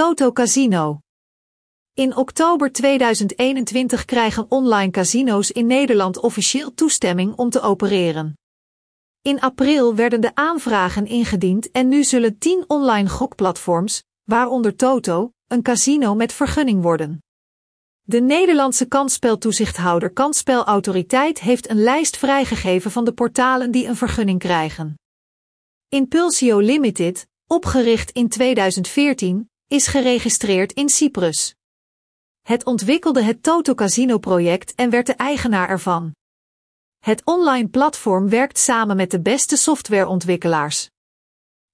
Toto Casino. In oktober 2021 krijgen online casino's in Nederland officieel toestemming om te opereren. In april werden de aanvragen ingediend en nu zullen 10 online gokplatforms, waaronder Toto, een casino met vergunning worden. De Nederlandse kansspeltoezichthouder Kansspelautoriteit heeft een lijst vrijgegeven van de portalen die een vergunning krijgen. Impulsio Limited, opgericht in 2014, is geregistreerd in Cyprus. Het ontwikkelde het Toto Casino project en werd de eigenaar ervan. Het online platform werkt samen met de beste softwareontwikkelaars.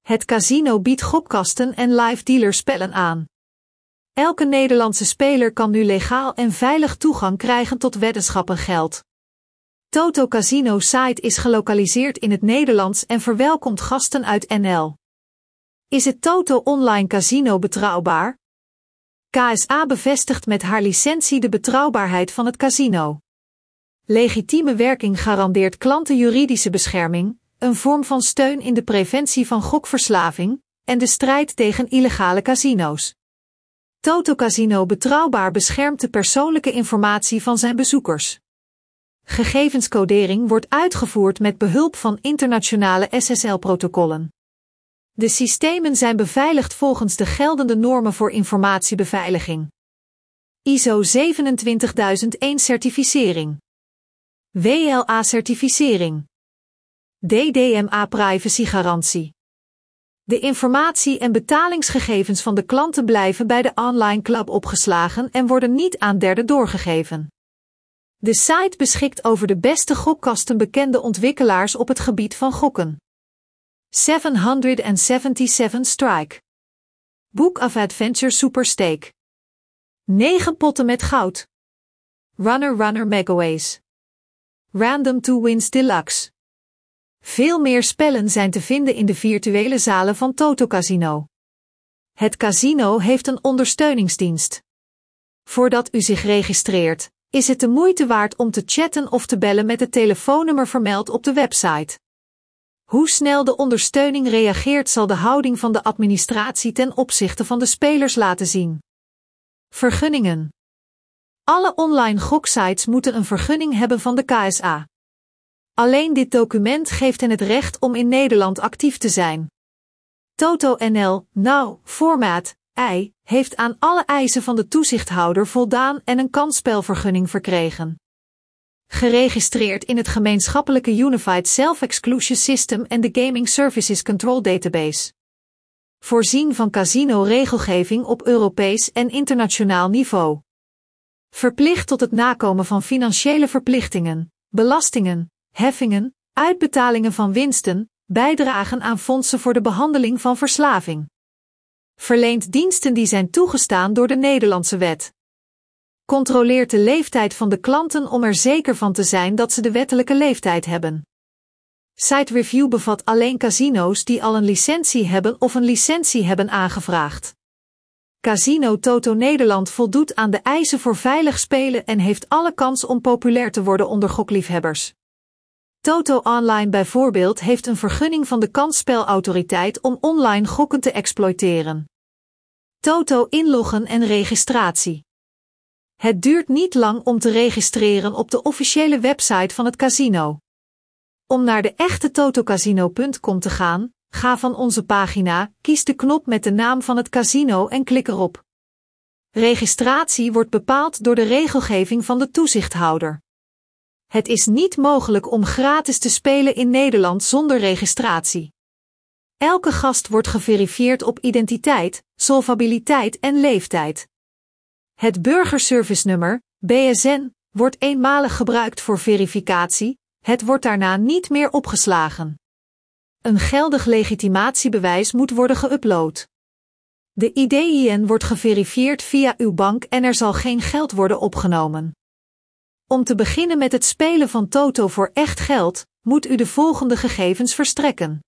Het casino biedt gokkasten en live dealerspellen aan. Elke Nederlandse speler kan nu legaal en veilig toegang krijgen tot weddenschappengeld. Toto Casino site is gelokaliseerd in het Nederlands en verwelkomt gasten uit NL. Is het Toto Online Casino betrouwbaar? KSA bevestigt met haar licentie de betrouwbaarheid van het casino. Legitieme werking garandeert klanten juridische bescherming, een vorm van steun in de preventie van gokverslaving en de strijd tegen illegale casino's. Toto Casino betrouwbaar beschermt de persoonlijke informatie van zijn bezoekers. Gegevenscodering wordt uitgevoerd met behulp van internationale SSL-protocollen. De systemen zijn beveiligd volgens de geldende normen voor informatiebeveiliging. ISO 27001 certificering. WLA certificering. DDMA privacygarantie. De informatie en betalingsgegevens van de klanten blijven bij de online club opgeslagen en worden niet aan derden doorgegeven. De site beschikt over de beste gokkasten bekende ontwikkelaars op het gebied van gokken. 777 Strike. Book of Adventure Super Stake. 9 potten met goud. Runner Runner Megaways. Random to Wins Deluxe. Veel meer spellen zijn te vinden in de virtuele zalen van Toto Casino. Het casino heeft een ondersteuningsdienst. Voordat u zich registreert, is het de moeite waard om te chatten of te bellen met het telefoonnummer vermeld op de website. Hoe snel de ondersteuning reageert zal de houding van de administratie ten opzichte van de spelers laten zien. Vergunningen. Alle online goksites moeten een vergunning hebben van de KSA. Alleen dit document geeft hen het recht om in Nederland actief te zijn. Toto NL, nou, formaat, I, heeft aan alle eisen van de toezichthouder voldaan en een kansspelvergunning verkregen. Geregistreerd in het gemeenschappelijke Unified Self-Exclusion System en de Gaming Services Control Database. Voorzien van casino-regelgeving op Europees en internationaal niveau. Verplicht tot het nakomen van financiële verplichtingen, belastingen, heffingen, uitbetalingen van winsten, bijdragen aan fondsen voor de behandeling van verslaving. Verleent diensten die zijn toegestaan door de Nederlandse wet. Controleert de leeftijd van de klanten om er zeker van te zijn dat ze de wettelijke leeftijd hebben. Site Review bevat alleen casino's die al een licentie hebben of een licentie hebben aangevraagd. Casino Toto Nederland voldoet aan de eisen voor veilig spelen en heeft alle kans om populair te worden onder gokliefhebbers. Toto Online bijvoorbeeld heeft een vergunning van de kansspelautoriteit om online gokken te exploiteren. Toto inloggen en registratie. Het duurt niet lang om te registreren op de officiële website van het casino. Om naar de echte totocasino.com te gaan, ga van onze pagina, kies de knop met de naam van het casino en klik erop. Registratie wordt bepaald door de regelgeving van de toezichthouder. Het is niet mogelijk om gratis te spelen in Nederland zonder registratie. Elke gast wordt geverifieerd op identiteit, solvabiliteit en leeftijd. Het burgerservice-nummer, BSN, wordt eenmalig gebruikt voor verificatie, het wordt daarna niet meer opgeslagen. Een geldig legitimatiebewijs moet worden geüpload. De IDIN wordt geverifieerd via uw bank en er zal geen geld worden opgenomen. Om te beginnen met het spelen van Toto voor echt geld, moet u de volgende gegevens verstrekken.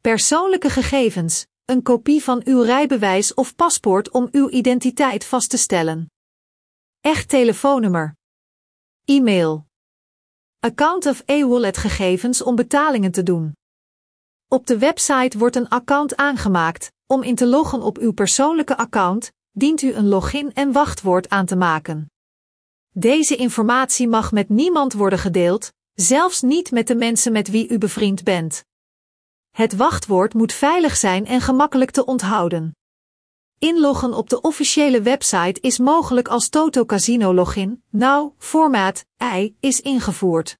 Persoonlijke gegevens, een kopie van uw rijbewijs of paspoort om uw identiteit vast te stellen. Echt telefoonnummer. E-mail. Account of e-wallet gegevens om betalingen te doen. Op de website wordt een account aangemaakt, Om in te loggen op uw persoonlijke account, dient u een login en wachtwoord aan te maken. Deze informatie mag met niemand worden gedeeld, zelfs niet met de mensen met wie u bevriend bent. Het wachtwoord moet veilig zijn en gemakkelijk te onthouden. Inloggen op de officiële website is mogelijk als Toto Casino login. Nou, formaat I is ingevoerd.